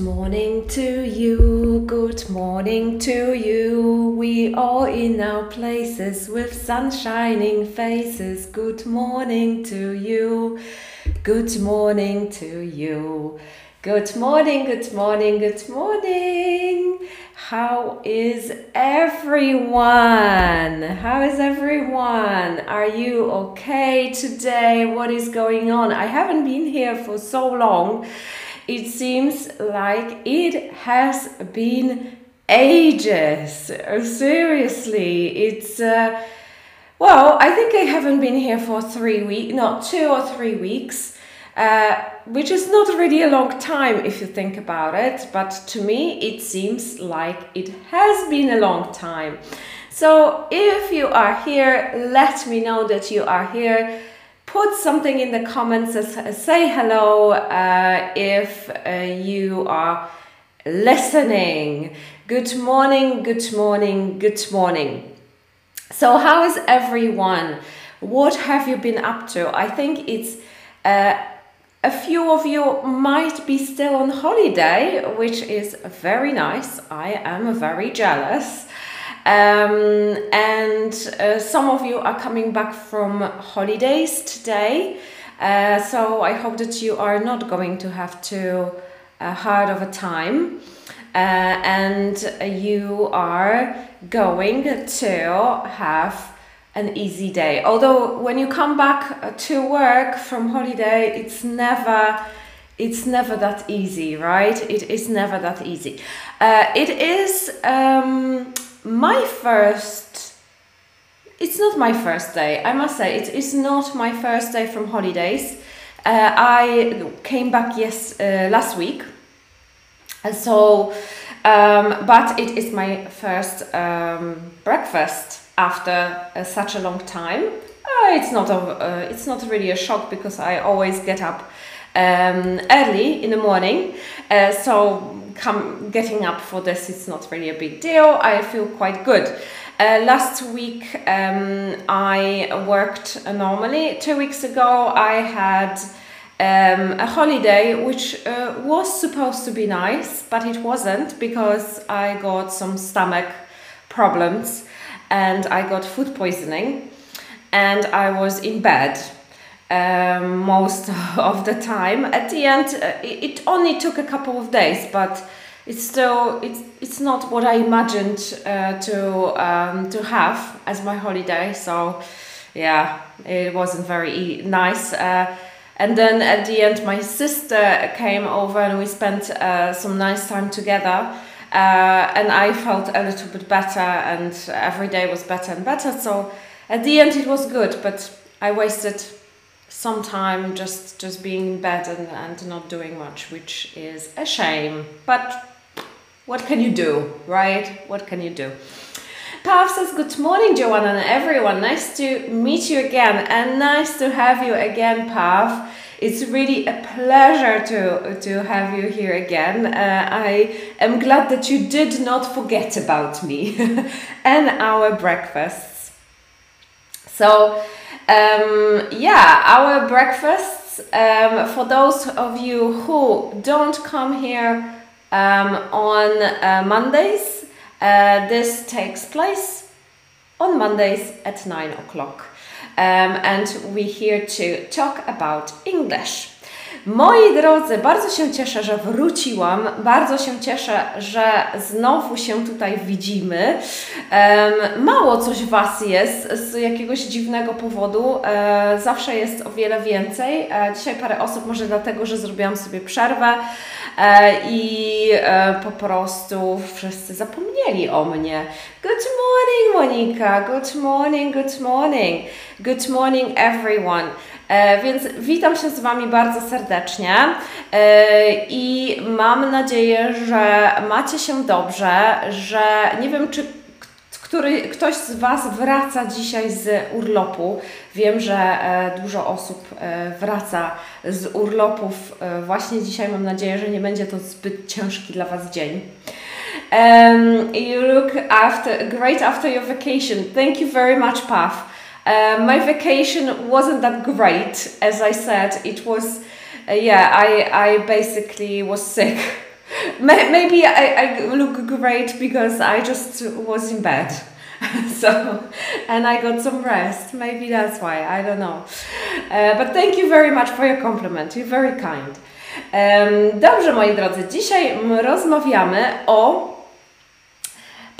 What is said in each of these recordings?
morning to you, good morning to you. We all in our places with sun shining faces. Good morning to you, good morning to you. Good morning, good morning, good morning. How is everyone? How is everyone? Are you okay today? What is going on? I haven't been here for so long it seems like it has been ages. Seriously, it's. Uh, well, I think I haven't been here for three weeks, not two or three weeks, uh, which is not really a long time if you think about it, but to me it seems like it has been a long time. So if you are here, let me know that you are here put something in the comments, say hello uh, if uh, you are listening. Good morning, good morning, good morning. So, how is everyone? What have you been up to? I think it's uh, a few of you might be still on holiday, which is very nice. I am very jealous. Um, and uh, some of you are coming back from holidays today. Uh, so I hope that you are not going to have too uh, hard of a time. Uh, and you are going to have an easy day. Although when you come back to work from holiday, it's never it's never that easy, right? It is never that easy. Uh, it is um, my first it's not my first day i must say it is not my first day from holidays. Uh, i came back yes uh, last week. And so um, but it is my first um, breakfast after uh, such a long time. Uh, it's not a, uh, it's not really a shock because i always get up um, early in the morning. Uh, so come getting up for this it's not really a big deal. I feel quite good. Uh, last week um, i worked normally. Two weeks ago i had um, a holiday which uh, was supposed to be nice but it wasn't because i got some stomach problems and i got food poisoning and i was in bed um, most of the time. At the end, uh, it only took a couple of days, but it's still it's it's not what I imagined uh, to um, to have as my holiday. So yeah, it wasn't very nice. Uh, and then at the end, my sister came over and we spent uh, some nice time together. Uh, and I felt a little bit better, and every day was better and better. So at the end, it was good, but I wasted some time just just being in bed and, and not doing much, which is a shame. But what can you do, right? What can you do? Pav says, Good morning, Joanna and everyone. Nice to meet you again and nice to have you again, Pav. It's really a pleasure to, to have you here again. Uh, I am glad that you did not forget about me and our breakfasts. So, um, yeah, our breakfasts, um, for those of you who don't come here um, on uh, Mondays, uh, this takes place on Mondays at 9 o'clock. Um, and we're here to talk about English. Moi drodzy, bardzo się cieszę, że wróciłam. Bardzo się cieszę, że znowu się tutaj widzimy. Mało coś Was jest z jakiegoś dziwnego powodu. E, zawsze jest o wiele więcej. E, dzisiaj parę osób, może dlatego, że zrobiłam sobie przerwę e, i po prostu wszyscy zapomnieli o mnie. Good morning, Monika. Good morning, good morning. Good morning, everyone. E, więc witam się z Wami bardzo serdecznie e, i mam nadzieję, że macie się dobrze, że nie wiem, czy który, ktoś z Was wraca dzisiaj z urlopu. Wiem, że e, dużo osób wraca z urlopów właśnie dzisiaj. Mam nadzieję, że nie będzie to zbyt ciężki dla Was dzień. Um, you look after great after your vacation. Thank you very much, Paf. Uh, my vacation wasn't that great, as I said. It was, uh, yeah, I, I basically was sick Maybe I, I look great because I just was in bed. so and I got some rest. Maybe that's why. I don't know. Uh, but thank you very much for your compliment. You're very kind. Um, dobrze, moi drodzy, dzisiaj rozmawiamy o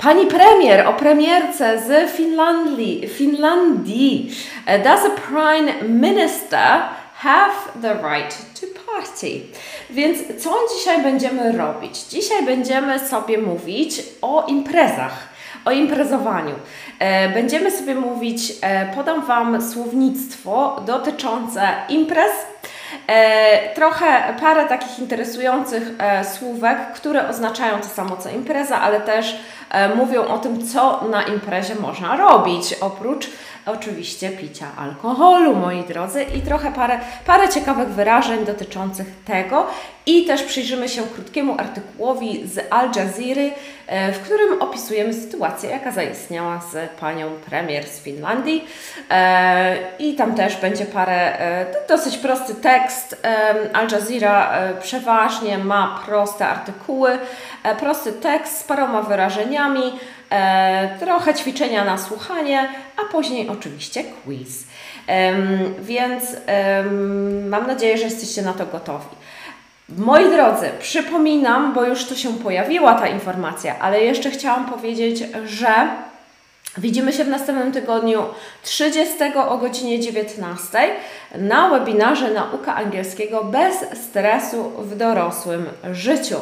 pani premier, o premierce z Finlandii. Finlandii. Uh, does a prime minister have the right to party? Więc co dzisiaj będziemy robić? Dzisiaj będziemy sobie mówić o imprezach o imprezowaniu. E, będziemy sobie mówić, e, podam Wam słownictwo dotyczące imprez, e, trochę parę takich interesujących słówek, które oznaczają to samo co impreza, ale też mówią o tym, co na imprezie można robić, oprócz oczywiście picia alkoholu, moi drodzy, i trochę parę, parę ciekawych wyrażeń dotyczących tego. I też przyjrzymy się krótkiemu artykułowi z Al Jazeera, e, w którym opisujemy sytuację, jaka zaistniała z panią premier z Finlandii. E, I tam też będzie parę, e, dosyć prosty tekst. Al Jazeera przeważnie ma proste artykuły, prosty tekst z paroma wyrażeniami, trochę ćwiczenia na słuchanie, a później oczywiście quiz. Więc mam nadzieję, że jesteście na to gotowi. Moi drodzy, przypominam, bo już tu się pojawiła ta informacja, ale jeszcze chciałam powiedzieć, że widzimy się w następnym tygodniu 30 o godzinie 19 na webinarze Nauka Angielskiego bez stresu w dorosłym życiu.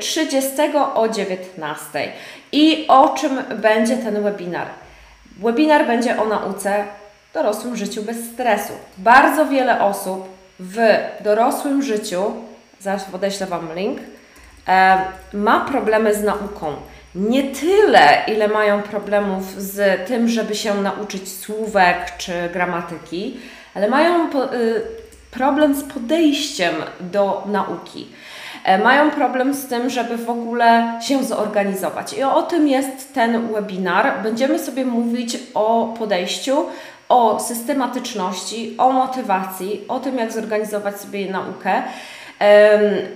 30 e, o 19. I o czym będzie ten webinar? Webinar będzie o nauce dorosłym życiu bez stresu. Bardzo wiele osób w dorosłym życiu, zaraz podeślę Wam link, e, ma problemy z nauką. Nie tyle, ile mają problemów z tym, żeby się nauczyć słówek czy gramatyki, ale mają y, problem z podejściem do nauki. E, mają problem z tym, żeby w ogóle się zorganizować. I o tym jest ten webinar. Będziemy sobie mówić o podejściu, o systematyczności, o motywacji, o tym, jak zorganizować sobie naukę.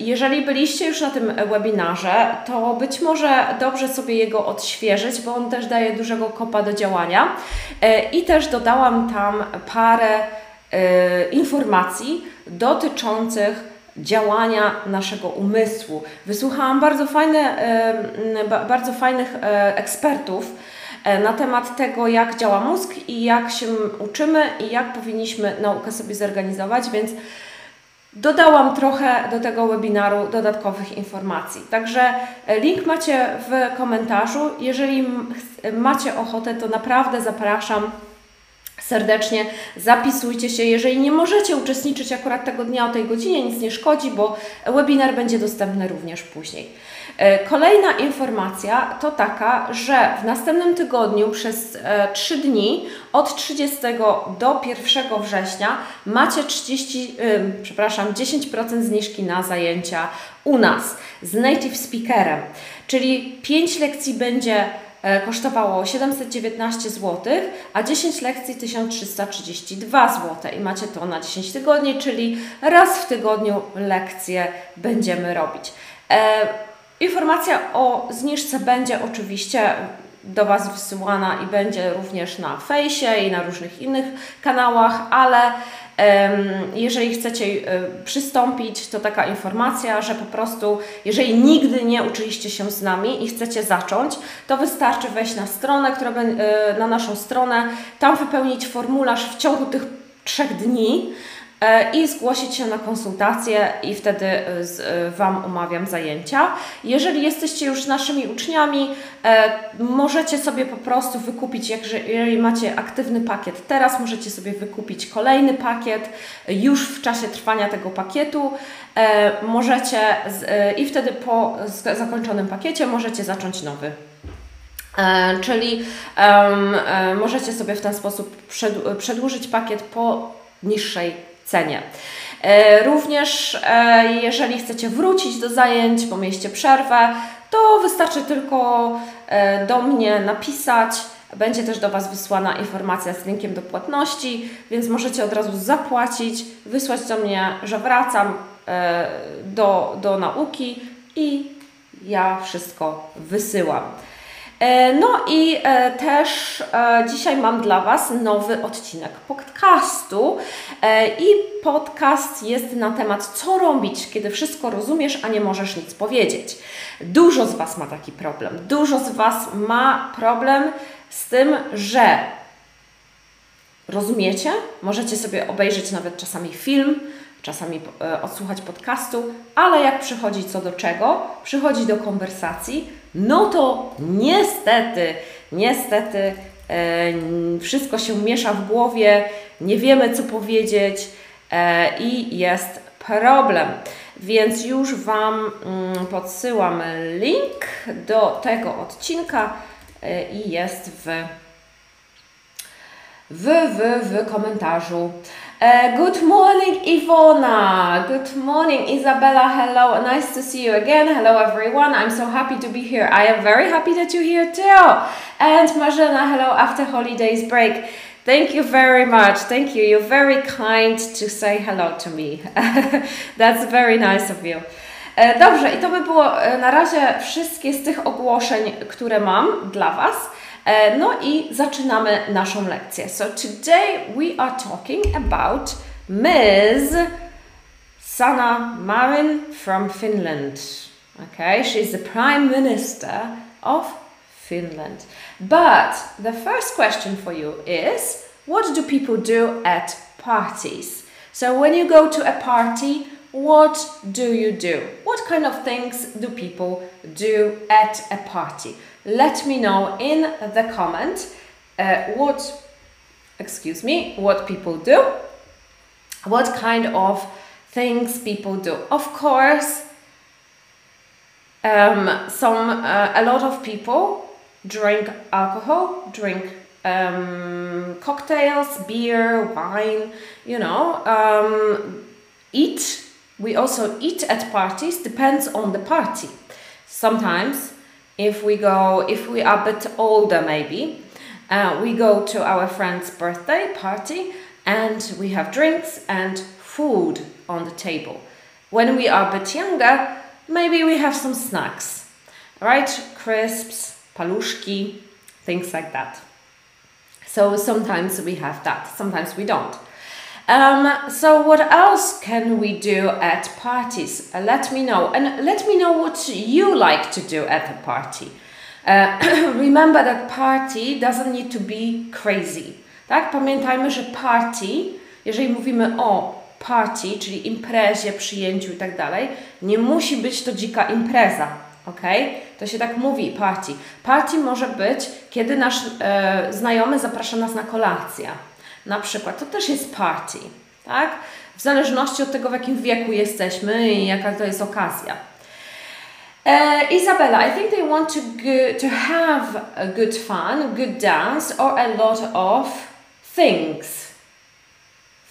Jeżeli byliście już na tym webinarze, to być może dobrze sobie jego odświeżyć, bo on też daje dużego kopa do działania. E, I też dodałam tam parę e, informacji dotyczących działania naszego umysłu. Wysłuchałam bardzo, fajne, bardzo fajnych e, ekspertów, E, na temat tego, jak działa mózg i jak się uczymy i jak powinniśmy naukę sobie zorganizować, więc dodałam trochę do tego webinaru dodatkowych informacji. Także e, link macie w komentarzu. Jeżeli macie ochotę, to naprawdę zapraszam serdecznie zapisujcie się. Jeżeli nie możecie uczestniczyć akurat tego dnia o tej godzinie, nic nie szkodzi, bo webinar będzie dostępny również później. E, kolejna informacja to taka, że w następnym tygodniu przez 3 e, dni od 30 do 1 września macie 30, e, przepraszam, 10% zniżki na zajęcia u nas z native speakerem, czyli 5 lekcji będzie kosztowało 719 zł, a 10 lekcji 1332 zł i macie to na 10 tygodni, czyli raz w tygodniu lekcje będziemy robić. Informacja o zniżce będzie oczywiście do Was wysyłana i będzie również na fejsie i na różnych innych kanałach, ale jeżeli chcecie e, przystąpić, to taka informacja, że po prostu, jeżeli nigdy nie uczyliście się z nami i chcecie zacząć, to wystarczy wejść na stronę, która, e, na naszą stronę, tam wypełnić formularz w ciągu tych trzech dni i zgłosić się na konsultację i wtedy e, z, e, Wam umawiam zajęcia. Jeżeli jesteście już naszymi uczniami, możecie sobie po prostu wykupić, jeżeli macie aktywny pakiet teraz, możecie sobie wykupić kolejny pakiet już w czasie trwania tego pakietu. Możecie i wtedy po zakończonym pakiecie możecie zacząć nowy. Czyli możecie sobie w ten sposób przedłużyć pakiet po niższej cenie. E, również e, jeżeli chcecie wrócić do zajęć, bo mieliście przerwę, to wystarczy tylko e, do mnie napisać. Będzie też do Was wysłana informacja z linkiem do płatności, więc możecie od razu zapłacić, wysłać do mnie, że wracam do, do nauki i ja wszystko wysyłam. E, no i e, też e, dzisiaj mam dla Was nowy odcinek podcastu i podcast jest na temat co robić, kiedy wszystko rozumiesz, a nie możesz nic powiedzieć. Dużo z Was ma taki problem. Dużo z Was ma problem z tym, że rozumiecie, możecie sobie obejrzeć nawet czasami film, czasami odsłuchać podcastu, ale jak przychodzi co do czego, przychodzi do konwersacji, no to niestety, niestety e, wszystko się miesza w głowie, nie wiemy co powiedzieć e, i jest problem. Więc już Wam mm, podsyłam link do tego odcinka e, i jest w, w, w, w komentarzu. Uh, good morning, Ivona. Good morning, Isabella. Hello, nice to see you again. Hello, everyone. I'm so happy to be here. I am very happy that you're here too. And Marzena, hello after holidays break. Thank you very much. Thank you. You're very kind to say hello to me. That's very nice of you. E, dobrze, i to by było e, na razie wszystkie z tych ogłoszeń, które mam dla Was. No i zaczynamy naszą lekcję. So today we are talking about Ms. Sanna Marin from Finland. Okay, she's the Prime Minister of Finland. But the first question for you is what do people do at parties? So when you go to a party, what do you do? What kind of things do people do at a party? Let me know in the comment uh, what, excuse me, what people do, what kind of things people do. Of course, um, some uh, a lot of people drink alcohol, drink um, cocktails, beer, wine, you know, um, eat. We also eat at parties, depends on the party. Sometimes if we go if we are a bit older maybe uh, we go to our friend's birthday party and we have drinks and food on the table. When we are a bit younger maybe we have some snacks right? Crisps palushki things like that. So sometimes we have that sometimes we don't um, so what else can we do at parties? Uh, let me know. And let me know what you like to do at a party. Uh, remember that party doesn't need to be crazy. Tak? Pamiętajmy, że party, jeżeli mówimy o party, czyli imprezie, przyjęciu i tak dalej, nie musi być to dzika impreza. Ok? To się tak mówi, party. Party może być, kiedy nasz e, znajomy zaprasza nas na kolację na przykład. To też jest party, tak? W zależności od tego, w jakim wieku jesteśmy i jaka to jest okazja. Uh, Isabella, I think they want to go, to have a good fun, good dance, or a lot of things.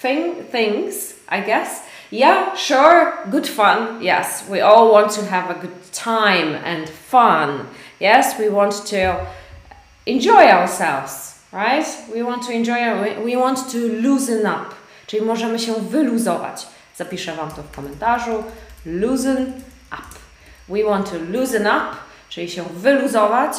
Thing, things, I guess. Yeah, sure, good fun. Yes, we all want to have a good time and fun. Yes, we want to enjoy ourselves right? We want to enjoy, we want to loosen up, czyli możemy się wyluzować. Zapiszę Wam to w komentarzu. Loosen up. We want to loosen up, czyli się wyluzować.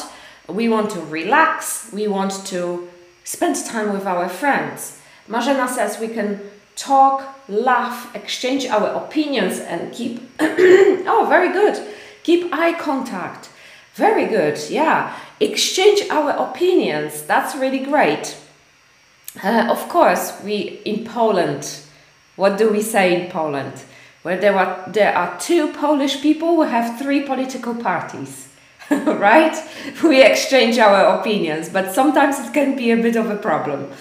We want to relax. We want to spend time with our friends. Marzena says we can talk, laugh, exchange our opinions and keep, oh, very good. Keep eye contact. Very good, yeah exchange our opinions. That's really great. Uh, of course, we in Poland, what do we say in Poland? Well, there are there are two Polish people who have three political parties, right? We exchange our opinions, but sometimes it can be a bit of a problem.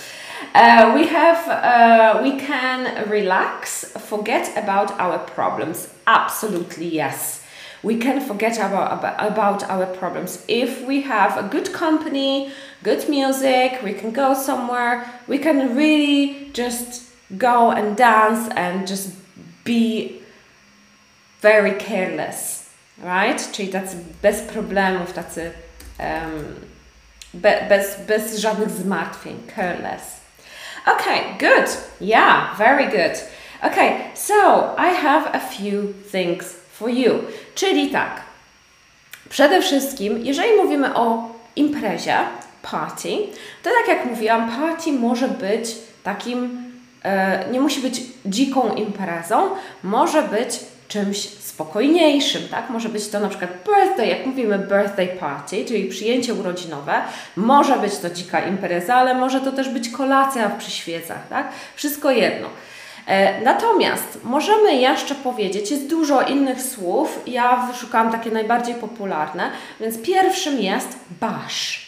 Uh, we have uh, we can relax, forget about our problems. Absolutely yes we can forget about, about our problems. If we have a good company, good music, we can go somewhere, we can really just go and dance and just be very careless, right? Czyli tacy bez problemów, tacy um, be, bez, bez żadnych zmartwień, careless. Okay, good. Yeah, very good. Okay, so I have a few things for you. Czyli tak, przede wszystkim, jeżeli mówimy o imprezie, party, to tak jak mówiłam, party może być takim, e, nie musi być dziką imprezą, może być czymś spokojniejszym, tak? Może być to na przykład birthday, jak mówimy birthday party, czyli przyjęcie urodzinowe. Może być to dzika impreza, ale może to też być kolacja przy świecach, tak? Wszystko jedno. E, natomiast możemy jeszcze powiedzieć, jest dużo innych słów, ja wyszukałam takie najbardziej popularne, więc pierwszym jest bash.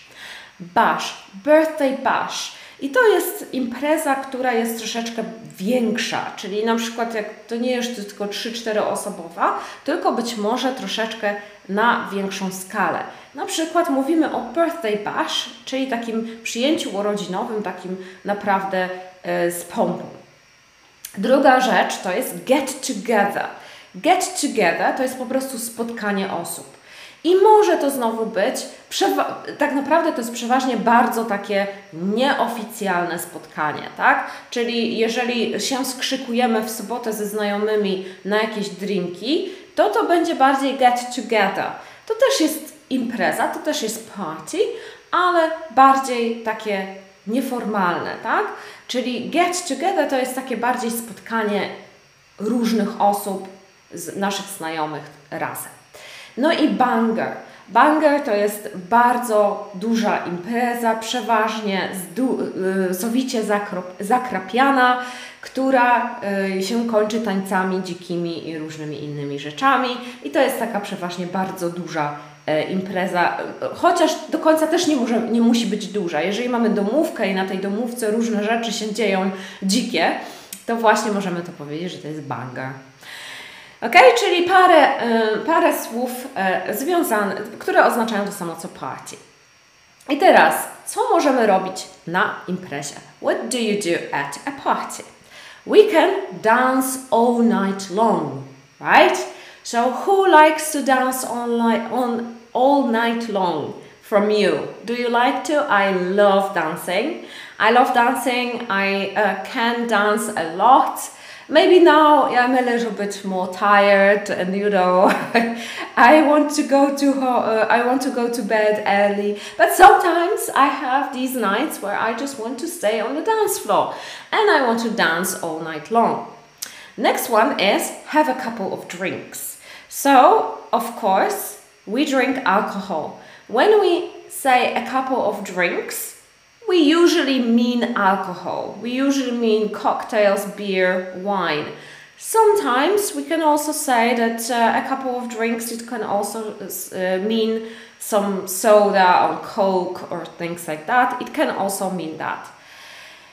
Bash, birthday bash. I to jest impreza, która jest troszeczkę większa, czyli na przykład jak to nie jest tylko 3-4 osobowa, tylko być może troszeczkę na większą skalę. Na przykład mówimy o birthday bash, czyli takim przyjęciu urodzinowym, takim naprawdę e, z pompą. Druga rzecz to jest get together. Get together to jest po prostu spotkanie osób. I może to znowu być, tak naprawdę to jest przeważnie bardzo takie nieoficjalne spotkanie, tak? Czyli jeżeli się skrzykujemy w sobotę ze znajomymi na jakieś drinki, to to będzie bardziej get together. To też jest impreza, to też jest party, ale bardziej takie nieformalne, tak? Czyli get together to jest takie bardziej spotkanie różnych osób, z naszych znajomych razem. No i banger. Banger to jest bardzo duża impreza, przeważnie y, sowicie zakrapiana, która y, się kończy tańcami dzikimi i różnymi innymi rzeczami. I to jest taka przeważnie bardzo duża impreza, chociaż do końca też nie, może, nie musi być duża. Jeżeli mamy domówkę i na tej domówce różne rzeczy się dzieją dzikie, to właśnie możemy to powiedzieć, że to jest banger. Ok, czyli parę, y, parę słów y, związanych, które oznaczają to samo co party. I teraz, co możemy robić na imprezie? What do you do at a party? We can dance all night long, right? So who likes to dance on, on all night long from you? Do you like to? I love dancing. I love dancing. I uh, can dance a lot. maybe now I'm a little bit more tired and you know I want to go to uh, I want to go to bed early but sometimes I have these nights where I just want to stay on the dance floor and I want to dance all night long next one is have a couple of drinks so of course we drink alcohol when we say a couple of drinks we usually mean alcohol. We usually mean cocktails, beer, wine. Sometimes we can also say that uh, a couple of drinks, it can also uh, mean some soda or coke or things like that. It can also mean that.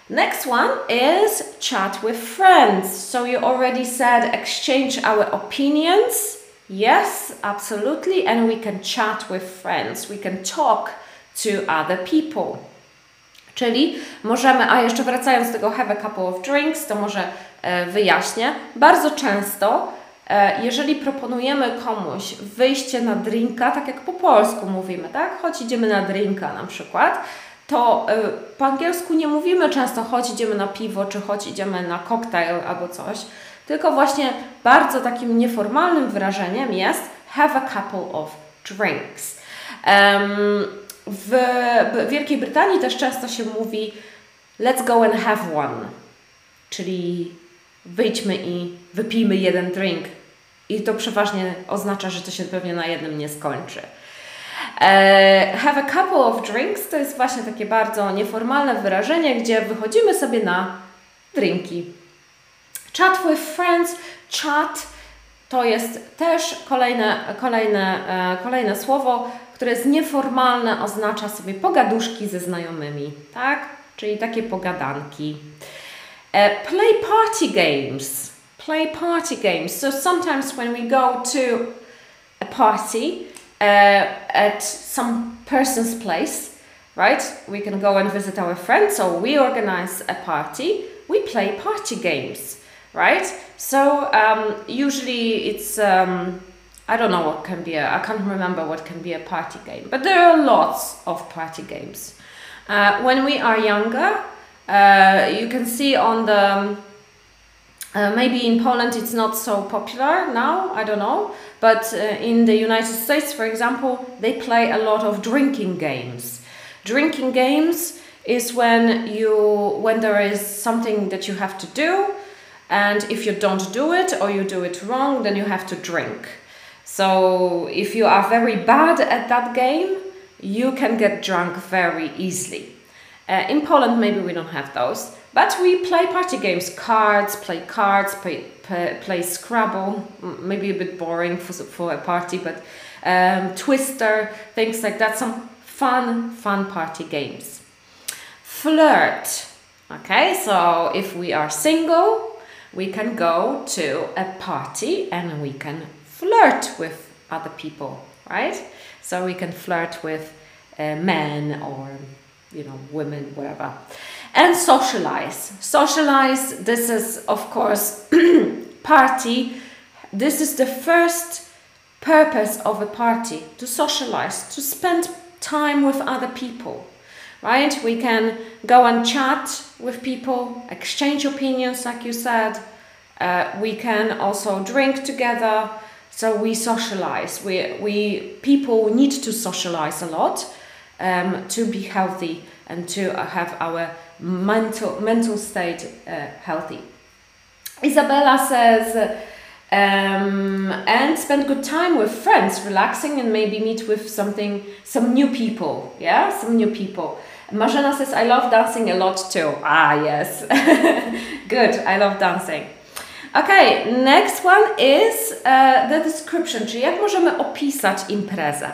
Next one is chat with friends. So you already said exchange our opinions. Yes, absolutely. And we can chat with friends. We can talk to other people. Czyli możemy, a jeszcze wracając do tego have a couple of drinks, to może e, wyjaśnię. Bardzo często, e, jeżeli proponujemy komuś wyjście na drinka, tak jak po polsku mówimy, tak? Chodź idziemy na drinka na przykład, to e, po angielsku nie mówimy często chodź idziemy na piwo, czy chodź idziemy na koktajl albo coś, tylko właśnie bardzo takim nieformalnym wyrażeniem jest have a couple of drinks. W Wielkiej Brytanii też często się mówi let's go and have one, czyli wyjdźmy i wypijmy jeden drink. I to przeważnie oznacza, że to się pewnie na jednym nie skończy. E, have a couple of drinks to jest właśnie takie bardzo nieformalne wyrażenie, gdzie wychodzimy sobie na drinki. Chat with friends, chat to jest też kolejne, kolejne, e, kolejne słowo, które jest nieformalne, oznacza sobie pogaduszki ze znajomymi, tak? Czyli takie pogadanki. Uh, play party games. Play party games. So sometimes when we go to a party uh, at some person's place, right? We can go and visit our friends. So we organize a party. We play party games, right? So um, usually it's um, I don't know what can be a, I can't remember what can be a party game, but there are lots of party games. Uh, when we are younger, uh, you can see on the Uh, maybe in Poland it's not so popular now, I don't know. But uh, in the United States, for example, they play a lot of drinking games. Drinking games is when you when there is something that you have to do and if you don't do it or you do it wrong, then you have to drink. So if you are very bad at that game, you can get drunk very easily. Uh, in Poland, maybe we don't have those, but we play party games, cards, play cards, play, play, Scrabble, maybe a bit boring for, for a party, but um, Twister, things like that, some fun, fun party games. Flirt. Okay, so if we are single, we can go to a party and we can flirt with other people, right? So we can flirt with uh, men or you know women, whatever. And socialize. Socialize. This is of course party. This is the first purpose of a party to socialize, to spend time with other people right? We can go and chat with people, exchange opinions, like you said. Uh, we can also drink together. So we socialize. We, we people need to socialize a lot um, to be healthy and to have our mental mental state uh, healthy. Isabella says, um, and spend good time with friends, relaxing, and maybe meet with something, some new people. Yeah, some new people. Marzena says, I love dancing a lot too. Ah, yes. Good, I love dancing. Okay, next one is uh, the description, czyli jak możemy opisać imprezę.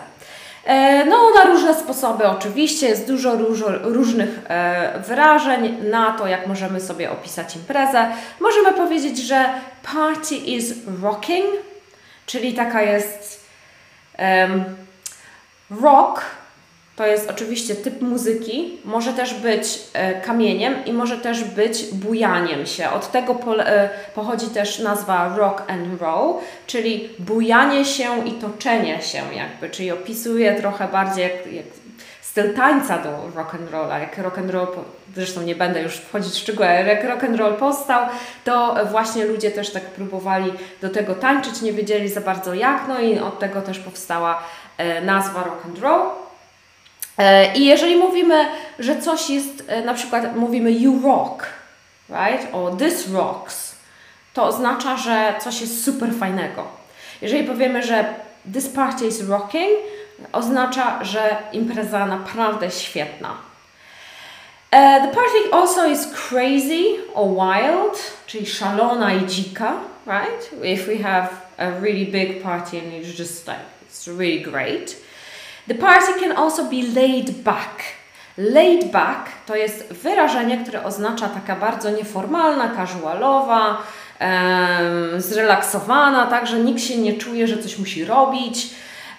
E, no, na różne sposoby oczywiście, jest dużo róż, różnych e, na to, jak możemy sobie opisać imprezę. Możemy powiedzieć, że party is rocking, czyli taka jest um, rock to jest oczywiście typ muzyki, może też być e, kamieniem i może też być bujaniem się. Od tego e, pochodzi też nazwa rock and roll, czyli bujanie się i toczenie się jakby, czyli opisuje trochę bardziej jak, jak styl tańca do rock and rolla. Jak rock and roll, zresztą nie będę już wchodzić w szczegóły, jak rock and roll powstał, to właśnie ludzie też tak próbowali do tego tańczyć, nie wiedzieli za bardzo jak, no i od tego też powstała e, nazwa rock and roll. E, I jeżeli mówimy, że coś jest, e, na przykład mówimy you rock, right? O this rocks, to oznacza, że coś jest super fajnego. Jeżeli powiemy, że this party is rocking, oznacza, że impreza naprawdę świetna. Uh, the party also is crazy or wild, czyli szalona i dzika, right? If we have a really big party and it's just like, it's really great. The party can also be laid back. Laid back to jest wyrażenie, które oznacza taka bardzo nieformalna, casualowa, um, zrelaksowana, tak, że nikt się nie czuje, że coś musi robić.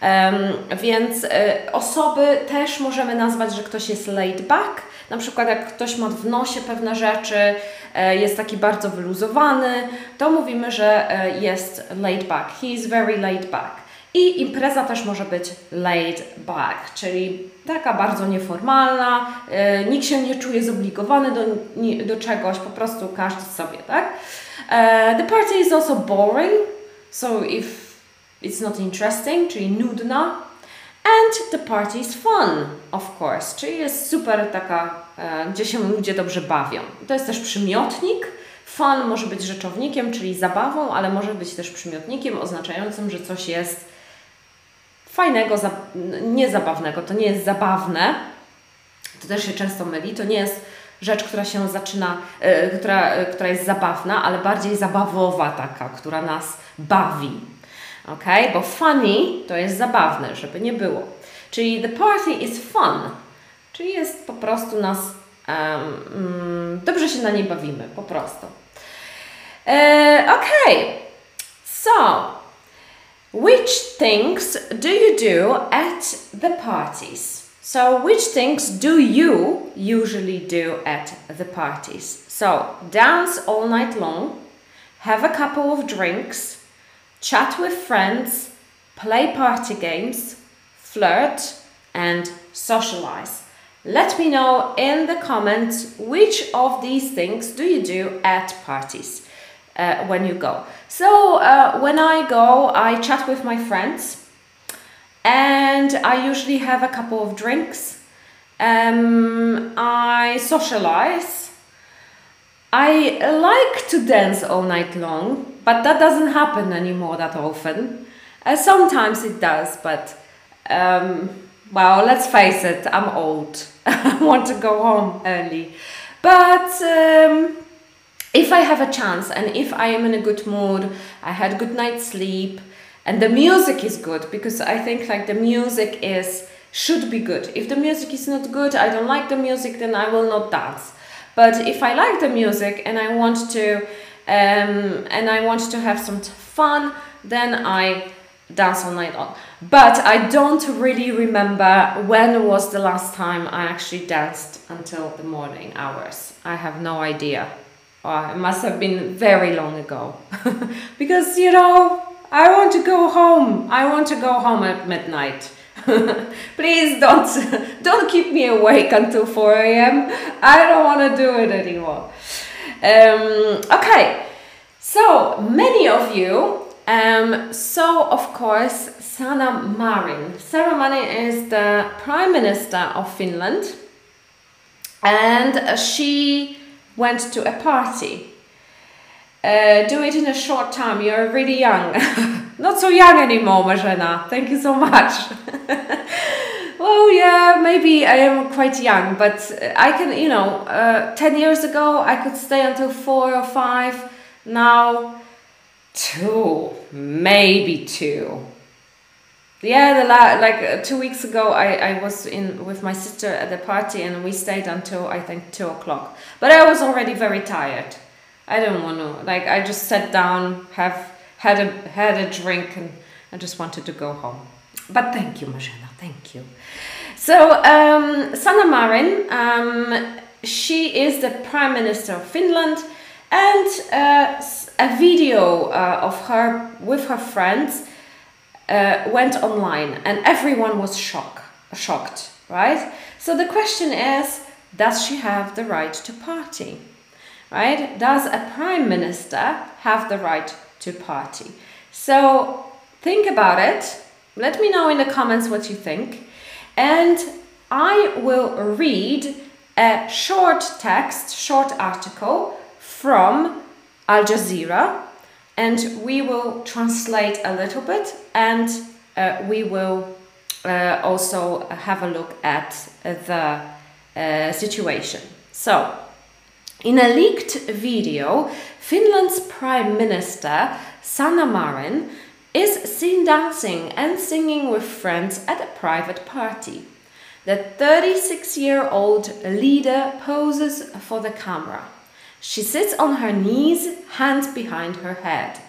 Um, więc y, osoby też możemy nazwać, że ktoś jest laid back. Na przykład jak ktoś ma w nosie pewne rzeczy, y, jest taki bardzo wyluzowany, to mówimy, że y, jest laid back. He is very laid back. I impreza też może być laid back, czyli taka bardzo nieformalna, yy, nikt się nie czuje zobligowany do, nie, do czegoś, po prostu każdy sobie, tak? Uh, the party is also boring, so if it's not interesting, czyli nudna. And the party is fun, of course, czyli jest super taka, e, gdzie się ludzie dobrze bawią. To jest też przymiotnik. Fun może być rzeczownikiem, czyli zabawą, ale może być też przymiotnikiem oznaczającym, że coś jest fajnego, niezabawnego. To nie jest zabawne, to też się często myli, to nie jest rzecz, która się zaczyna, e, która, e, która jest zabawna, ale bardziej zabawowa taka, która nas bawi. Ok? Bo funny to jest zabawne, żeby nie było. Czyli the party is fun, czyli jest po prostu nas, um, dobrze się na niej bawimy, po prostu. E, ok, so Which things do you do at the parties? So, which things do you usually do at the parties? So, dance all night long, have a couple of drinks, chat with friends, play party games, flirt, and socialize. Let me know in the comments which of these things do you do at parties. Uh, when you go. So uh, when I go, I chat with my friends, and I usually have a couple of drinks. Um, I socialize. I like to dance all night long, but that doesn't happen anymore that often. Uh, sometimes it does, but um, well, let's face it, I'm old. I want to go home early. But um, if I have a chance and if I am in a good mood, I had good night's sleep, and the music is good because I think like the music is should be good. If the music is not good, I don't like the music, then I will not dance. But if I like the music and I want to um, and I want to have some fun, then I dance all night long. But I don't really remember when was the last time I actually danced until the morning hours. I have no idea. Oh, it must have been very long ago. because, you know, I want to go home. I want to go home at midnight. Please don't don't keep me awake until 4 a.m. I don't want to do it anymore. Um, okay, so many of you um, so, of course, Sanna Marin. Sanna Marin is the Prime Minister of Finland and she went to a party. Uh, do it in a short time, you're really young. Not so young anymore, Marzena. Thank you so much. well, yeah, maybe I am quite young, but I can, you know, uh, 10 years ago I could stay until 4 or 5. Now, two, maybe two. Yeah, the la- like uh, two weeks ago, I, I was in with my sister at the party and we stayed until I think two o'clock. But I was already very tired. I didn't want to like. I just sat down, have had a had a drink, and I just wanted to go home. But thank you, Marzena. Thank you. So um, Sanna Marin, um, she is the Prime Minister of Finland, and uh, a video uh, of her with her friends uh, went online and everyone was shocked shocked right? So the question is does she have the right to party right? Does a prime minister have the right to party? So think about it. Let me know in the comments what you think. And i will read a short text short article from Al Jazeera and we will translate a little bit and uh, we will uh, also have a look at the uh, situation. So, in a leaked video, Finland's Prime Minister Sanna Marin is seen dancing and singing with friends at a private party. The 36 year old leader poses for the camera. She sits on her knees, hands behind her head.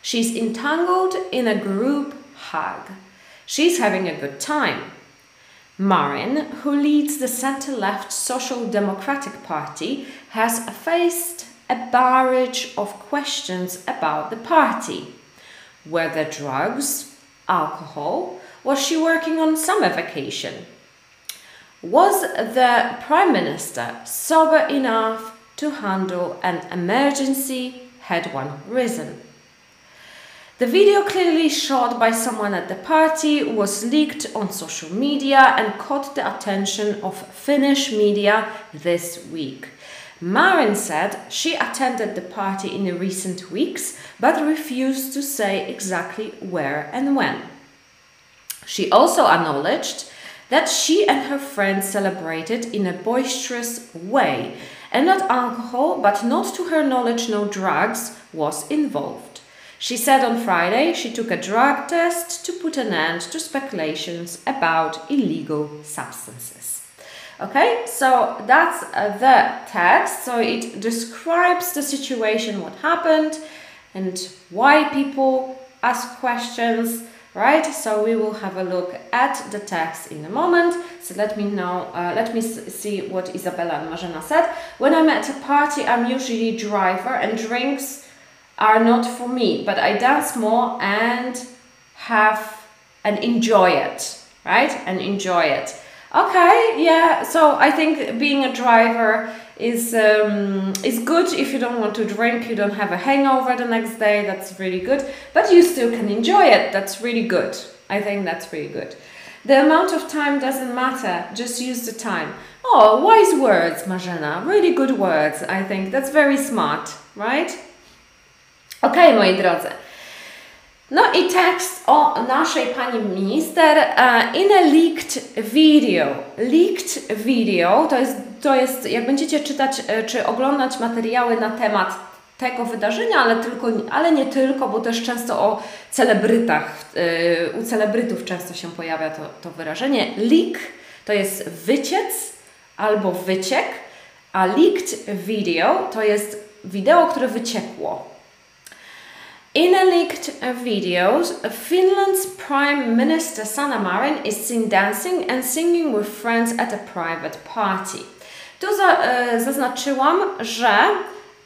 She's entangled in a group hug. She's having a good time. Marin, who leads the center left Social Democratic Party, has faced a barrage of questions about the party. Were there drugs, alcohol? Was she working on summer vacation? Was the Prime Minister sober enough to handle an emergency had one risen. The video clearly shot by someone at the party was leaked on social media and caught the attention of Finnish media this week. Marin said she attended the party in the recent weeks but refused to say exactly where and when. She also acknowledged that she and her friends celebrated in a boisterous way and not alcohol, but not to her knowledge, no drugs was involved. She said on Friday she took a drug test to put an end to speculations about illegal substances. Okay, so that's uh, the text. So it describes the situation, what happened, and why people ask questions right? So we will have a look at the text in a moment. So let me know, uh, let me see what Isabella and Marzena said. When I'm at a party, I'm usually driver and drinks are not for me, but I dance more and have and enjoy it, right? And enjoy it. Okay, yeah. So I think being a driver is um, is good if you don't want to drink, you don't have a hangover the next day. That's really good, but you still can enjoy it. That's really good. I think that's really good. The amount of time doesn't matter. Just use the time. Oh, wise words, Marzena. Really good words. I think that's very smart, right? Okay, moi drodzy. No i tekst o naszej pani minister uh, in a leaked video. Leaked video to jest, to jest, jak będziecie czytać e, czy oglądać materiały na temat tego wydarzenia, ale, tylko, ale nie tylko, bo też często o celebrytach, yy, u celebrytów często się pojawia to, to wyrażenie. Leak to jest wyciec albo wyciek, a leaked video to jest wideo, które wyciekło. In a leaked video, Finland's Prime Minister Sanna Marin is seen dancing and singing with friends at a private party. Tu e, zaznaczyłam, że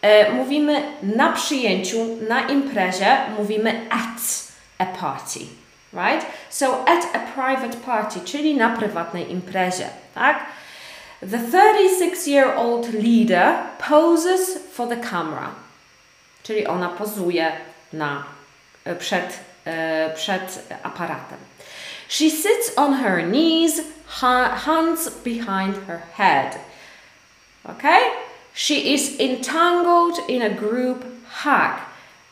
e, mówimy na przyjęciu, na imprezie, mówimy at a party, right? So at a private party, czyli na prywatnej imprezie, tak? The 36-year-old leader poses for the camera, czyli ona pozuje na, e, przed, przed aparatem. She sits on her knees, hands behind her head. Okay? She is entangled in a group hug.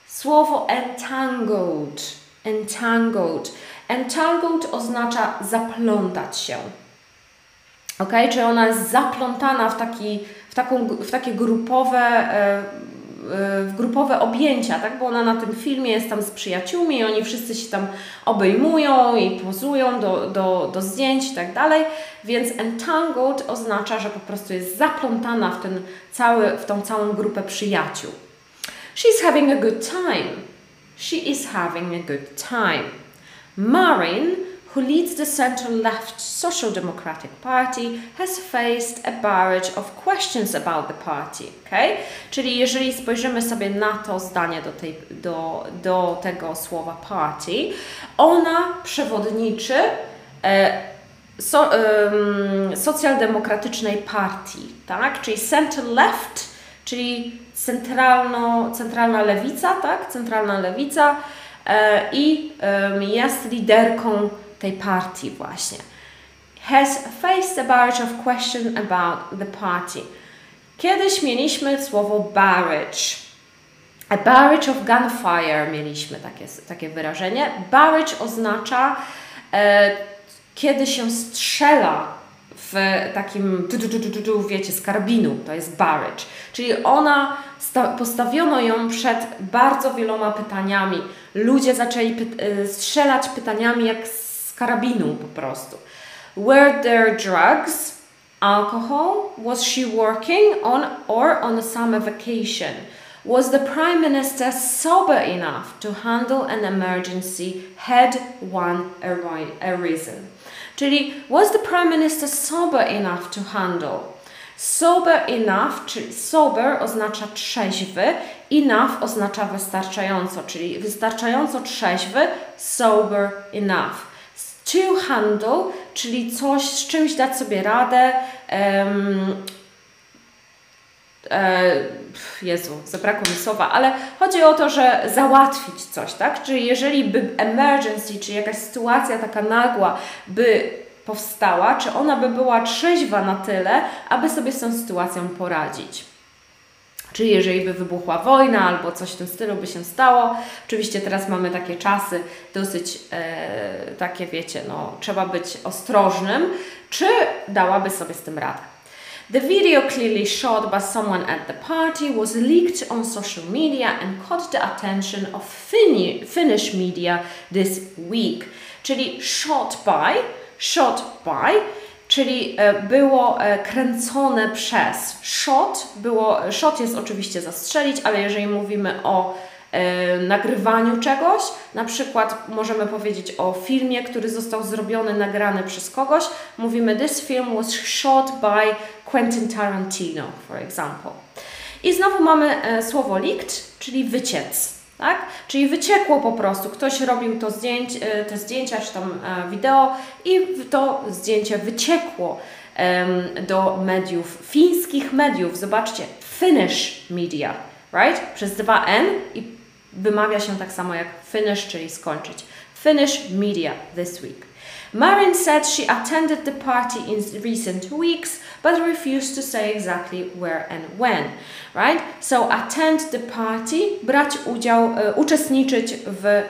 Słowo entangled. Entangled. Entangled oznacza zaplątać się. Ok, czy ona jest zaplątana w, taki, w, taką, w takie grupowe e, w grupowe objęcia, tak? Bo ona na tym filmie jest tam z przyjaciółmi i oni wszyscy się tam obejmują i pozują do, do, do zdjęć i tak dalej. Więc entangled oznacza, że po prostu jest zaplątana w, ten cały, w tą całą grupę przyjaciół. She's having a good time. She is having a good time. Marin who leads the center-left Social Democratic Party, has faced a barrage of questions about the party. Okay? Czyli jeżeli spojrzymy sobie na to zdanie do, tej, do, do tego słowa party, ona przewodniczy e, so, um, socjaldemokratycznej partii, tak? czyli center-left, czyli centralno, centralna lewica, tak? centralna lewica e, i um, jest liderką tej partii właśnie. Has faced a barrage of questions about the party. Kiedyś mieliśmy słowo barrage. A barrage of gunfire mieliśmy takie, takie wyrażenie. Barrage oznacza e, kiedy się strzela w takim, wiecie, z karbinu, to jest barrage. Czyli ona, postawiono ją przed bardzo wieloma pytaniami. Ludzie zaczęli py e, strzelać pytaniami jak z karabinu po prostu. Were there drugs, alcohol? Was she working on or on a summer vacation? Was the Prime Minister sober enough to handle an emergency had one arisen? Czyli was the Prime Minister sober enough to handle? Sober enough, czyli sober oznacza trzeźwy, enough oznacza wystarczająco, czyli wystarczająco trzeźwy, sober enough to handle, czyli coś, z czymś dać sobie radę. Um, e, Jezu, zabrakło mi słowa, ale chodzi o to, że załatwić coś, tak? Czyli jeżeli by emergency, czy jakaś sytuacja taka nagła by powstała, czy ona by była trzeźwa na tyle, aby sobie z tą sytuacją poradzić. Czyli jeżeli by wybuchła wojna albo coś w tym stylu by się stało. Oczywiście teraz mamy takie czasy dosyć e, takie, wiecie, no trzeba być ostrożnym. Czy dałaby sobie z tym radę? The video clearly shot by someone at the party was leaked on social media and caught the attention of Fini Finnish media this week. Czyli shot by, shot by czyli e, było e, kręcone przez shot. Było, shot jest oczywiście zastrzelić, ale jeżeli mówimy o e, nagrywaniu czegoś, na przykład możemy powiedzieć o filmie, który został zrobiony, nagrany przez kogoś, mówimy this film was shot by Quentin Tarantino, for example. I znowu mamy słowo leaked, czyli wyciec. Tak? Czyli wyciekło po prostu. Ktoś robił to zdjęć, e, te zdjęcia czy tam e, wideo i to zdjęcie wyciekło do mediów, fińskich mediów. Zobaczcie, Finnish media, right? Przez dwa N i wymawia się tak samo jak finish, czyli skończyć. Finnish media this week. Marin said she attended the party in recent weeks but refused to say exactly where and when, right? So attend the party, brać udział, e, uczestniczyć w,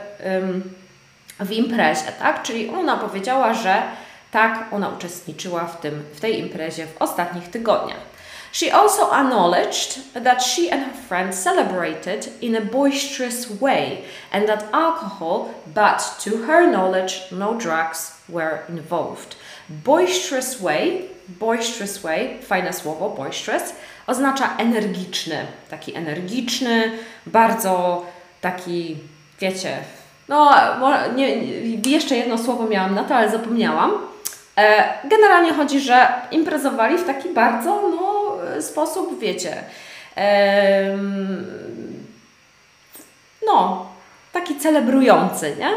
w imprezie, tak? Czyli ona powiedziała, że tak, ona uczestniczyła w, tym, w tej imprezie w ostatnich tygodniach. She also acknowledged that she and her friends celebrated in a boisterous way and that alcohol, but to her knowledge, no drugs were involved. Boisterous way, boisterous way, fajne słowo, boisterous, oznacza energiczny, taki energiczny, bardzo taki, wiecie, no nie, jeszcze jedno słowo miałam na to, ale zapomniałam. E, generalnie chodzi, że imprezowali w taki bardzo, no, sposób, wiecie, no, taki celebrujący, nie?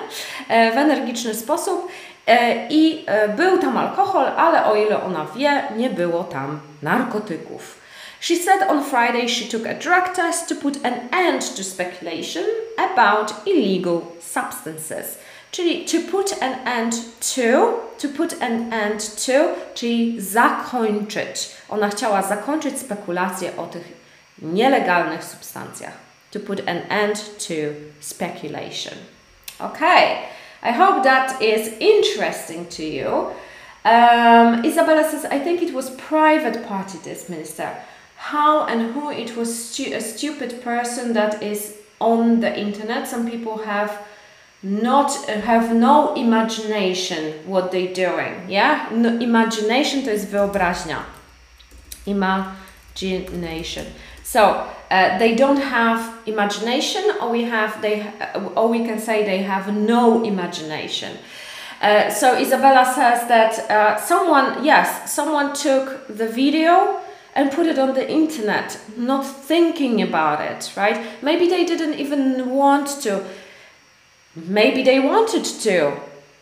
E, w energiczny sposób. E, I e, był tam alkohol, ale o ile ona wie, nie było tam narkotyków. She said on Friday she took a drug test to put an end to speculation about illegal substances. Czyli to put an end to, to put an end to, czyli zakończyć. Ona chciała zakończyć spekulacje o tych nielegalnych substancjach. To put an end to speculation. Okay, I hope that is interesting to you. Um, Isabella says, I think it was private party, this minister. How and who it was stu a stupid person that is on the internet. Some people have not have no imagination what they doing yeah? No, imagination to jest wyobraźnia. Imagination. So uh, they don't have imagination or we have they uh, or we can say they have no imagination. Uh, so Isabella says that uh, someone yes someone took the video and put it on the internet not thinking about it right? Maybe they didn't even want to maybe they wanted to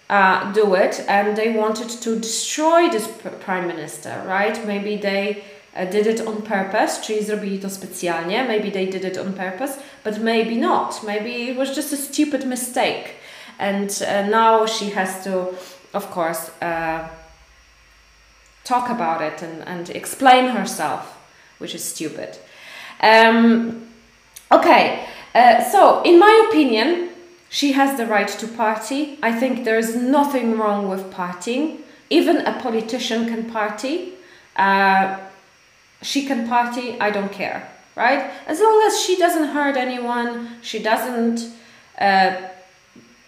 uh, do it and they wanted to destroy this prime minister, right? Maybe they uh, did it on purpose, czyli zrobili to specjalnie, maybe they did it on purpose, but maybe not. Maybe it was just a stupid mistake. And uh, now she has to, of course, uh, talk about it and, and explain herself, which is stupid. Um, okay, uh, so in my opinion, she has the right to party. I think there is nothing wrong with partying. Even a politician can party. Uh, she can party, I don't care, right? As long as she doesn't hurt anyone, she doesn't, uh,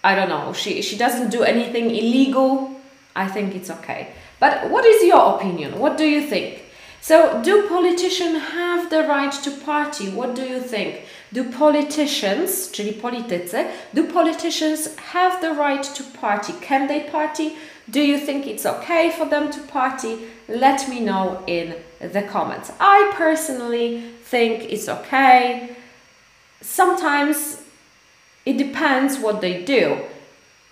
I don't know, she, she doesn't do anything illegal, I think it's okay. But what is your opinion? What do you think? So, do politicians have the right to party? What do you think? Do politicians, czyli politycy, do politicians have the right to party? Can they party? Do you think it's okay for them to party? Let me know in the comments. I personally think it's okay. Sometimes it depends what they do.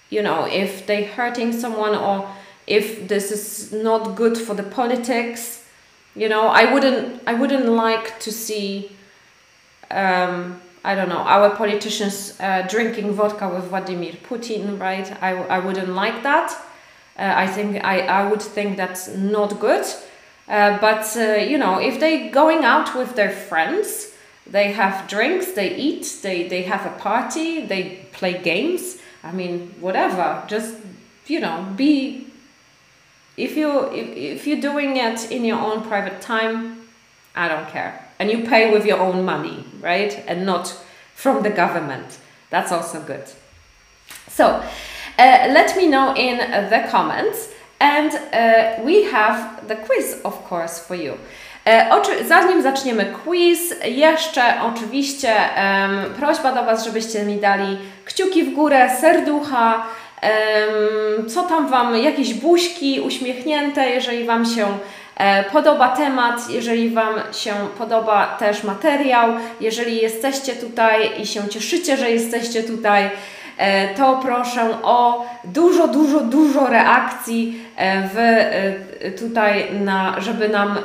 You know, if they're hurting someone or if this is not good for the politics, you know, I wouldn't I wouldn't like to see um, I don't know, our politicians uh, drinking vodka with Vladimir Putin, right? I, I wouldn't like that. Uh, I think I, I would think that's not good. Uh, but uh, you know, if they going out with their friends, they have drinks, they eat, they, they have a party, they play games. I mean, whatever. Just you know, be. If you if, if you're doing it in your own private time, I don't care and you pay with your own money, right? And not from the government. That's also good. So, uh, let me know in the comments, and uh, we have the quiz, of course, for you. Uh, zanim zaczniemy quiz, jeszcze oczywiście um, prośba do Was, żebyście mi dali kciuki w górę, serducha, co tam Wam, jakieś buźki uśmiechnięte, jeżeli Wam się podoba temat, jeżeli Wam się podoba też materiał, jeżeli jesteście tutaj i się cieszycie, że jesteście tutaj, e, to proszę o dużo, dużo, dużo reakcji e, w, tutaj, na, żeby nam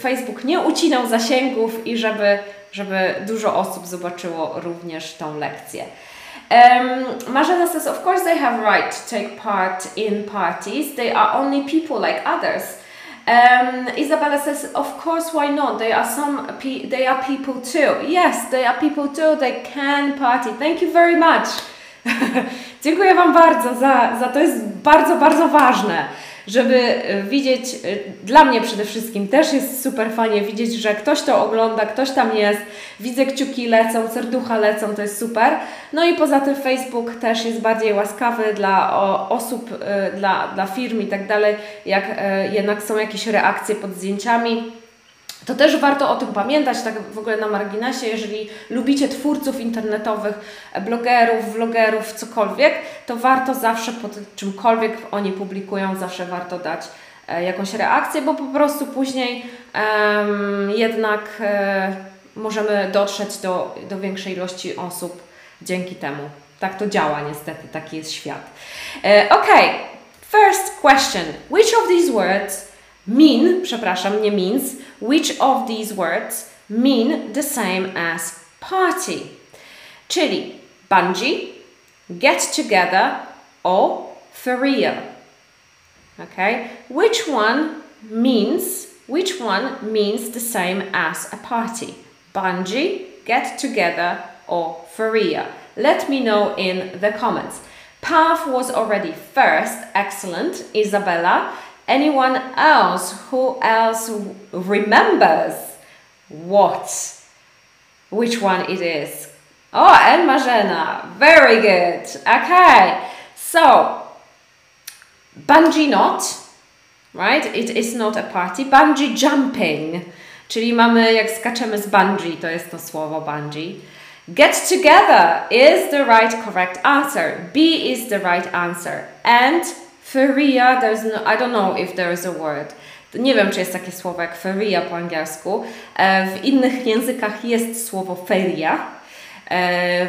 Facebook nie ucinał zasięgów i żeby, żeby dużo osób zobaczyło również tą lekcję. Um, Marzena says, of course they have right to take part in parties. They are only people like others. Um, Isabella says, of course, why not? They are some, pe they are people too. Yes, they are people too. They can party. Thank you very much. Dziękuję Wam bardzo za, za to. Jest bardzo, bardzo ważne żeby e, widzieć, e, dla mnie przede wszystkim też jest super fajnie widzieć, że ktoś to ogląda, ktoś tam jest, widzę kciuki lecą, serducha lecą, to jest super. No i poza tym Facebook też jest bardziej łaskawy dla osób, e, dla, dla firm i tak dalej, jak jednak są jakieś reakcje pod zdjęciami to też warto o tym pamiętać, tak w ogóle na marginesie, jeżeli lubicie twórców internetowych, blogerów, vlogerów, cokolwiek, to warto zawsze pod czymkolwiek oni publikują, zawsze warto dać e, jakąś reakcję, bo po prostu później jednak e, możemy dotrzeć do, do większej ilości osób dzięki temu. Tak to działa niestety, taki jest świat. E, ok, first question. Which of these words mean, przepraszam, nie means, which of these words mean the same as party? Czyli bungee, get together or feria. Okay? Which one means which one means the same as a party? Bungee, get together or feria? Let me know in the comments. Path was already first, excellent, Isabella. anyone else who else remembers what which one it is oh and Marzena very good okay so bungee knot right it is not a party bungee jumping czyli mamy jak skaczemy z bungee to jest to słowo bungee Get together is the right correct answer. B is the right answer. And Feria, there's no, I don't know if there is a word. Nie wiem, czy jest takie słowo jak feria po angielsku. E, w innych językach jest słowo feria. E,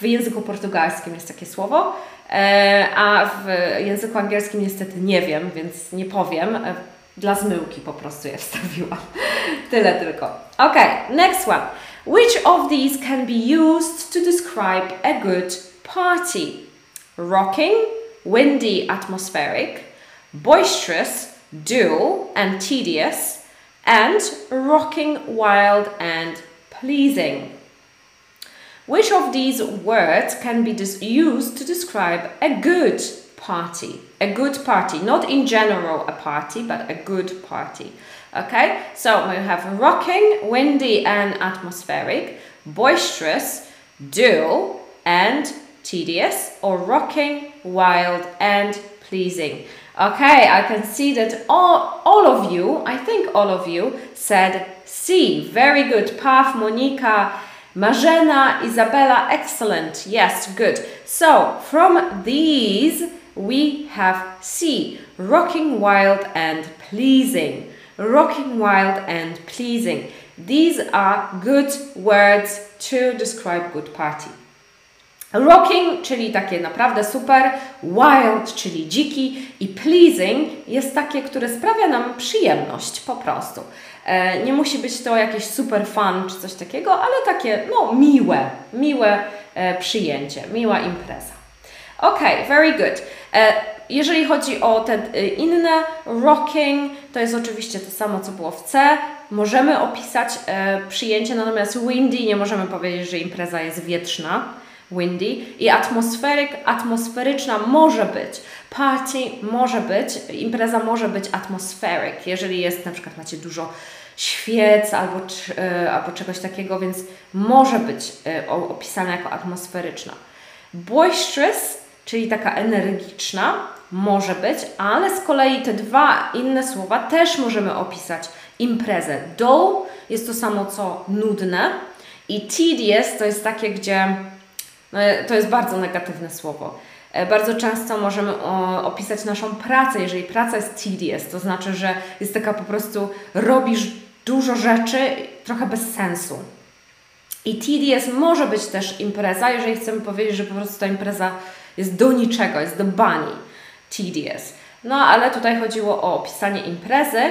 w języku portugalskim jest takie słowo, e, a w języku angielskim niestety nie wiem, więc nie powiem. Dla zmyłki po prostu je wstawiłam. Tyle tylko. Ok, next one. Which of these can be used to describe a good party? Rocking, windy, atmospheric, boisterous, dull and tedious, and rocking, wild and pleasing. Which of these words can be used to describe a good party? A good party, not in general a party, but a good party. Okay, so we have rocking, windy and atmospheric, boisterous, dull and tedious, or rocking, wild, and pleasing. Okay, I can see that all, all of you, I think all of you, said C. Very good. Paf, Monica, Marzena, Isabella, excellent. Yes, good. So, from these, we have C. Rocking, wild, and pleasing. Rocking, wild, and pleasing. These are good words to describe good party. Rocking, czyli takie naprawdę super, wild, czyli dziki i pleasing jest takie, które sprawia nam przyjemność po prostu. E, nie musi być to jakieś super fun czy coś takiego, ale takie no miłe, miłe e, przyjęcie, miła impreza. Ok, very good. E, jeżeli chodzi o te inne, rocking, to jest oczywiście to samo, co było w C. Możemy opisać przyjęcie, natomiast windy nie możemy powiedzieć, że impreza jest wietrzna windy i atmosferyk, atmosferyczna może być. Party może być, impreza może być atmosferyk, jeżeli jest na przykład macie dużo świec albo, e, albo czegoś takiego, więc może być e, opisana jako atmosferyczna. Boisterous, czyli taka energiczna, może być, ale z kolei te dwa inne słowa też możemy opisać imprezę. Dull jest to samo co nudne i tedious to jest takie, gdzie no, to jest bardzo negatywne słowo. E, bardzo często możemy opisać naszą pracę, jeżeli praca jest tedious, to znaczy, że jest taka po prostu, robisz dużo rzeczy trochę bez sensu. I tedious może być też impreza, jeżeli chcemy powiedzieć, że po prostu ta impreza jest do niczego, jest do bani. Tedious. No ale tutaj chodziło o opisanie imprezy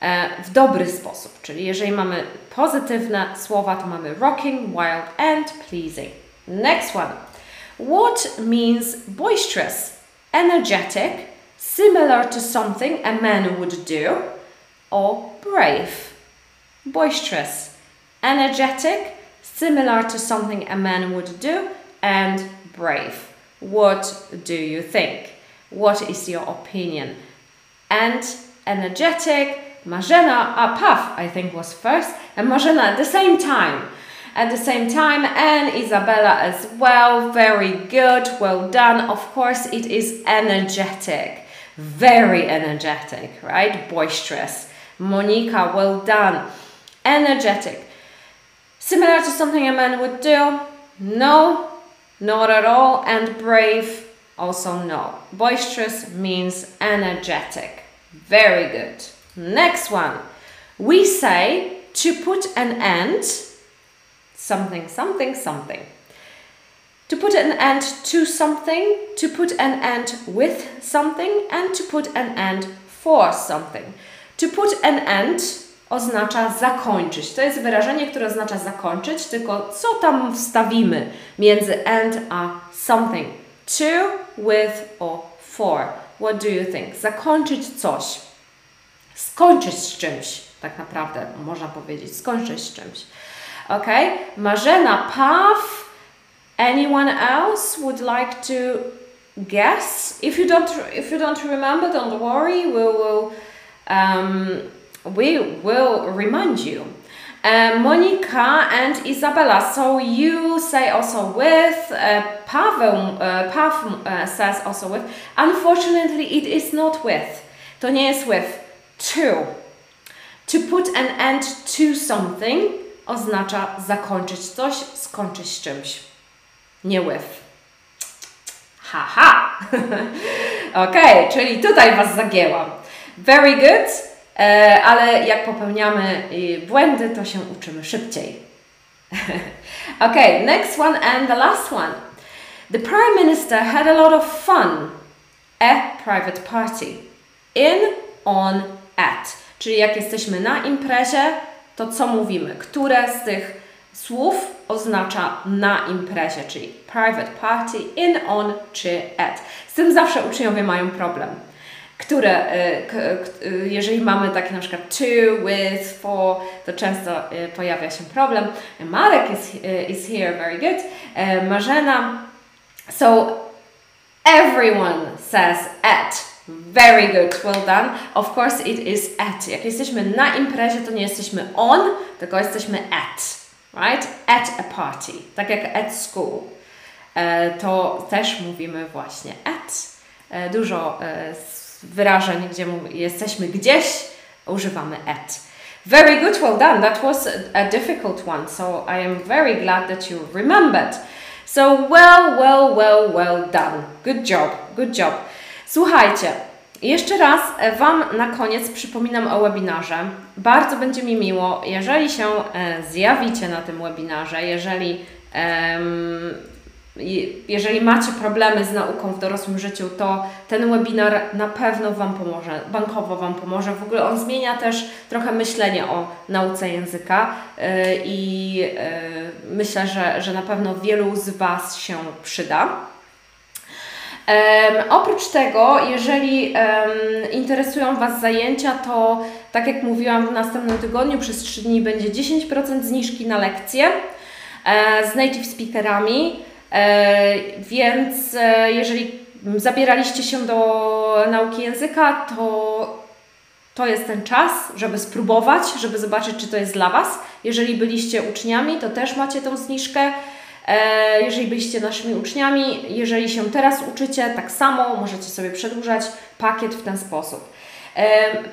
e, w dobry sposób, czyli jeżeli mamy pozytywne słowa, to mamy rocking, wild and pleasing. Next one. What means boisterous, energetic, similar to something a man would do, or brave? Boisterous, energetic, similar to something a man would do, and brave. What do you think? What is your opinion? And energetic, Marzena, uh, Puff, I think was first, and Marzena at the same time. At the same time, and Isabella as well. Very good, well done. Of course, it is energetic, very energetic, right? Boisterous. Monica, well done. Energetic. Similar to something a man would do? No, not at all. And brave, also no. Boisterous means energetic. Very good. Next one. We say to put an end, something, something, something. To put an end to something, to put an end with something, and to put an end for something. To put an end oznacza zakończyć. To jest wyrażenie, które oznacza zakończyć, tylko co tam wstawimy między and a something. To, with or for. What do you think? Zakończyć coś. Skończyć z czymś, tak naprawdę można powiedzieć. Skończyć z czymś. Ok? Marzena, Paw. Anyone else would like to guess? If you don't, if you don't remember, don't worry. We will um, we will remind you. Uh, Monica and Isabella. So you say also with. Uh, Paweł, uh, Paweł uh, says also with. Unfortunately, it is not with. To nie jest with. To. To put an end to something oznacza zakończyć coś, skończyć czymś. Nie with. Haha. ok, czyli tutaj Was zagięłam. Very good. E, ale jak popełniamy y, błędy, to się uczymy szybciej. okay, next one and the last one. The Prime Minister had a lot of fun at private party. In, on, at. Czyli jak jesteśmy na imprezie, to co mówimy? Które z tych słów oznacza na imprezie, czyli private party, in, on czy at. Z tym zawsze uczniowie mają problem które, e, e, jeżeli mamy takie na przykład to, with, for, to często e, pojawia się problem. Marek is, is here, very good. Marzena. So everyone says at. Very good, well done. Of course it is at. Jak jesteśmy na imprezie, to nie jesteśmy on, tylko jesteśmy at. Right? At a party. Tak jak at school. To też mówimy właśnie at. Dużo wyrażeń, gdzie jesteśmy gdzieś, używamy at. Very good, well done. That was a, difficult one, so I am very glad that you remembered. So well, well, well, well done. Good job, good job. Słuchajcie, jeszcze raz Wam na koniec przypominam o webinarze. Bardzo będzie mi miło, jeżeli się e, zjawicie na tym webinarze, jeżeli jeżeli macie problemy z nauką w dorosłym życiu, to ten webinar na pewno Wam pomoże, bankowo Wam pomoże. W ogóle on zmienia też trochę myślenie o nauce języka y, i y, myślę, że, że na pewno wielu z Was się przyda. Um, oprócz tego, jeżeli um, interesują Was zajęcia, to tak jak mówiłam, w następnym tygodniu przez 3 dni będzie 10% zniżki na lekcje e, z native speakerami. E, więc e, jeżeli zabieraliście się do nauki języka, to to jest ten czas, żeby spróbować, żeby zobaczyć, czy to jest dla Was. Jeżeli byliście uczniami, to też macie tą zniżkę. E, jeżeli byliście naszymi uczniami, jeżeli się teraz uczycie, tak samo możecie sobie przedłużać pakiet w ten sposób.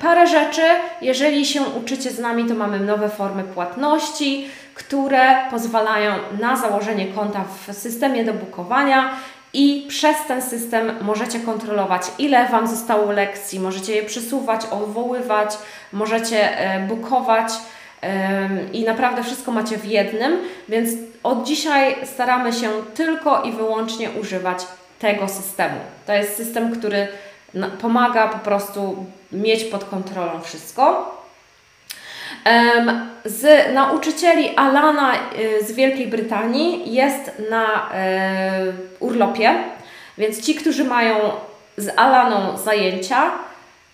Parę rzeczy, jeżeli się uczycie z nami, to mamy nowe formy płatności które pozwalają na założenie konta w systemie do bukowania i przez ten system możecie kontrolować, ile Wam zostało lekcji, możecie je przesuwać, odwoływać, możecie e, bukować i naprawdę wszystko macie w jednym, więc od dzisiaj staramy się tylko i wyłącznie używać tego systemu. To jest system, który pomaga po prostu mieć pod kontrolą wszystko. Z nauczycieli Alana y, z Wielkiej Brytanii jest na e, urlopie, więc ci, którzy mają z Alaną zajęcia,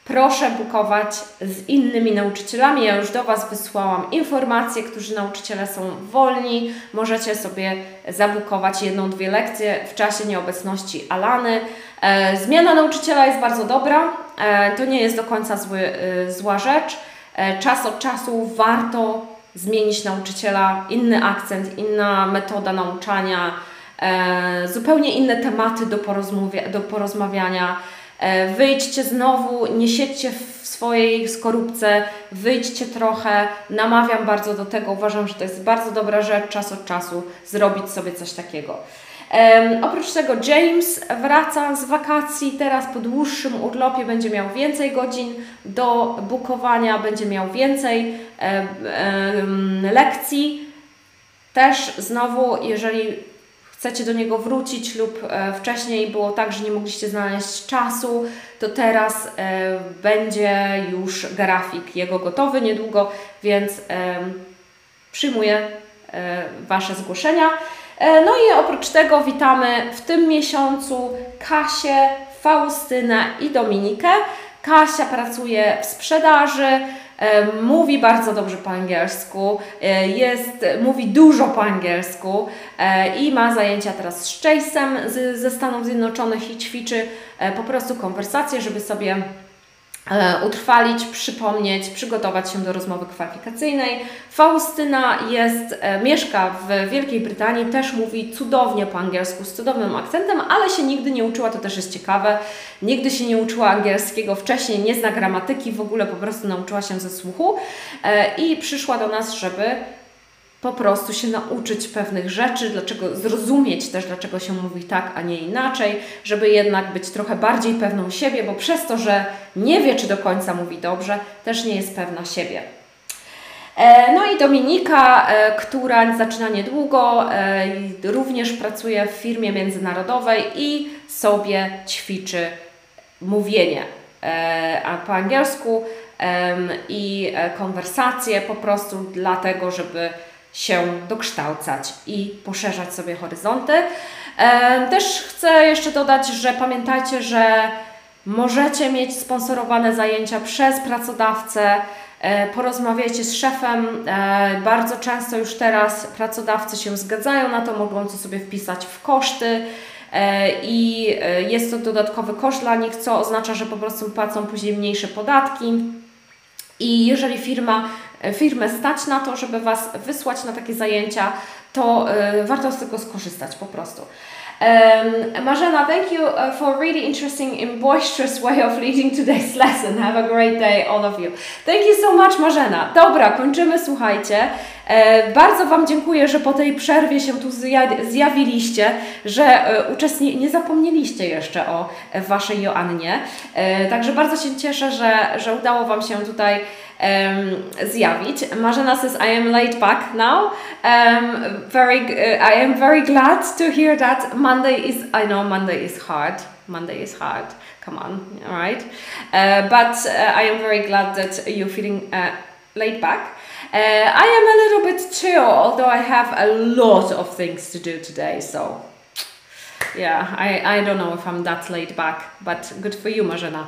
proszę bukować z innymi nauczycielami. Ja już do Was wysłałam informacje, którzy nauczyciele są wolni. Możecie sobie zabukować jedną, dwie lekcje w czasie nieobecności Alany. E, zmiana nauczyciela jest bardzo dobra. E, to nie jest do końca zły, zła rzecz czas od czasu warto zmienić nauczyciela, inny akcent, inna metoda nauczania, e, zupełnie inne tematy do, do porozmawiania. E, wyjdźcie znowu, nie siedźcie w swojej skorupce, wyjdźcie trochę. Namawiam bardzo do tego, uważam, że to jest bardzo dobra rzecz, czas od czasu zrobić sobie coś takiego. Oprócz tego James wraca z wakacji, teraz po dłuższym urlopie będzie miał więcej godzin do bukowania, będzie miał więcej lekcji. Też znowu, jeżeli chcecie do niego wrócić lub e, wcześniej było tak, że nie mogliście znaleźć czasu, to teraz e, będzie już grafik jego gotowy niedługo, więc przyjmuję e, Wasze zgłoszenia. E, no i oprócz tego witamy w tym miesiącu Kasię, Faustynę i Dominikę. Kasia pracuje w sprzedaży, e, mówi bardzo dobrze po angielsku, e, jest, mówi dużo po angielsku i ma zajęcia teraz z Chase'em ze Stanów Zjednoczonych i ćwiczy po prostu konwersację, żeby sobie utrwalić, przypomnieć, przygotować się do rozmowy kwalifikacyjnej. Faustyna jest, e, mieszka w Wielkiej Brytanii, też mówi cudownie po angielsku, z cudownym akcentem, ale się nigdy nie uczyła, to też jest ciekawe. Nigdy się nie uczyła angielskiego wcześniej, nie zna gramatyki, w ogóle po prostu nauczyła się ze słuchu e, i przyszła do nas, żeby po prostu się nauczyć pewnych rzeczy, dlaczego zrozumieć też, dlaczego się mówi tak, a nie inaczej, żeby jednak być trochę bardziej pewną siebie, bo przez to, że nie wie, czy do końca mówi dobrze, też nie jest pewna siebie. E, no i Dominika, e, która zaczyna niedługo, e, również pracuje w firmie międzynarodowej i sobie ćwiczy mówienie a po angielsku i konwersacje po prostu dlatego, żeby się dokształcać i poszerzać sobie horyzonty. Też chcę jeszcze dodać, że pamiętajcie, że możecie mieć sponsorowane zajęcia przez pracodawcę. E, porozmawiajcie z szefem. E, bardzo często już teraz pracodawcy się zgadzają na to, mogą to sobie wpisać w koszty e, i jest to dodatkowy koszt dla nich, co oznacza, że po prostu płacą później mniejsze podatki. I jeżeli firma firmę stać na to, żeby Was wysłać na takie zajęcia, to y, warto z tego skorzystać po prostu. Um, Marzena, thank you uh, for really interesting and boisterous way of leading today's lesson. Have a great day, all of you. Thank you so much, Marzena. Dobra, kończymy, słuchajcie. E, bardzo Wam dziękuję, że po tej przerwie się tu zjawiliście, że e, nie zapomnieliście jeszcze o Waszej Joannie. E, także bardzo się cieszę, że, że udało Wam się tutaj zjawić. Marzena says, I am laid back now. Um, very, I am very glad to hear that Monday is, I know Monday is hard. Monday is hard. Come on, all right. Uh, but uh, I am very glad that you're feeling uh, laid back. Uh, I am a little bit chill, although I have a lot of things to do today, so yeah, I, I don't know if I'm that laid back, but good for you, Marzena.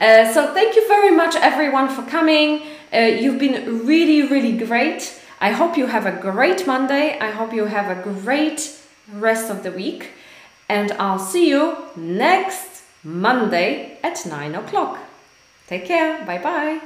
Uh, so thank you very much, everyone, for coming. Uh, you've been really, really great. I hope you have a great Monday. I hope you have a great rest of the week. And I'll see you next Monday at 9 o'clock. Take care. Bye bye.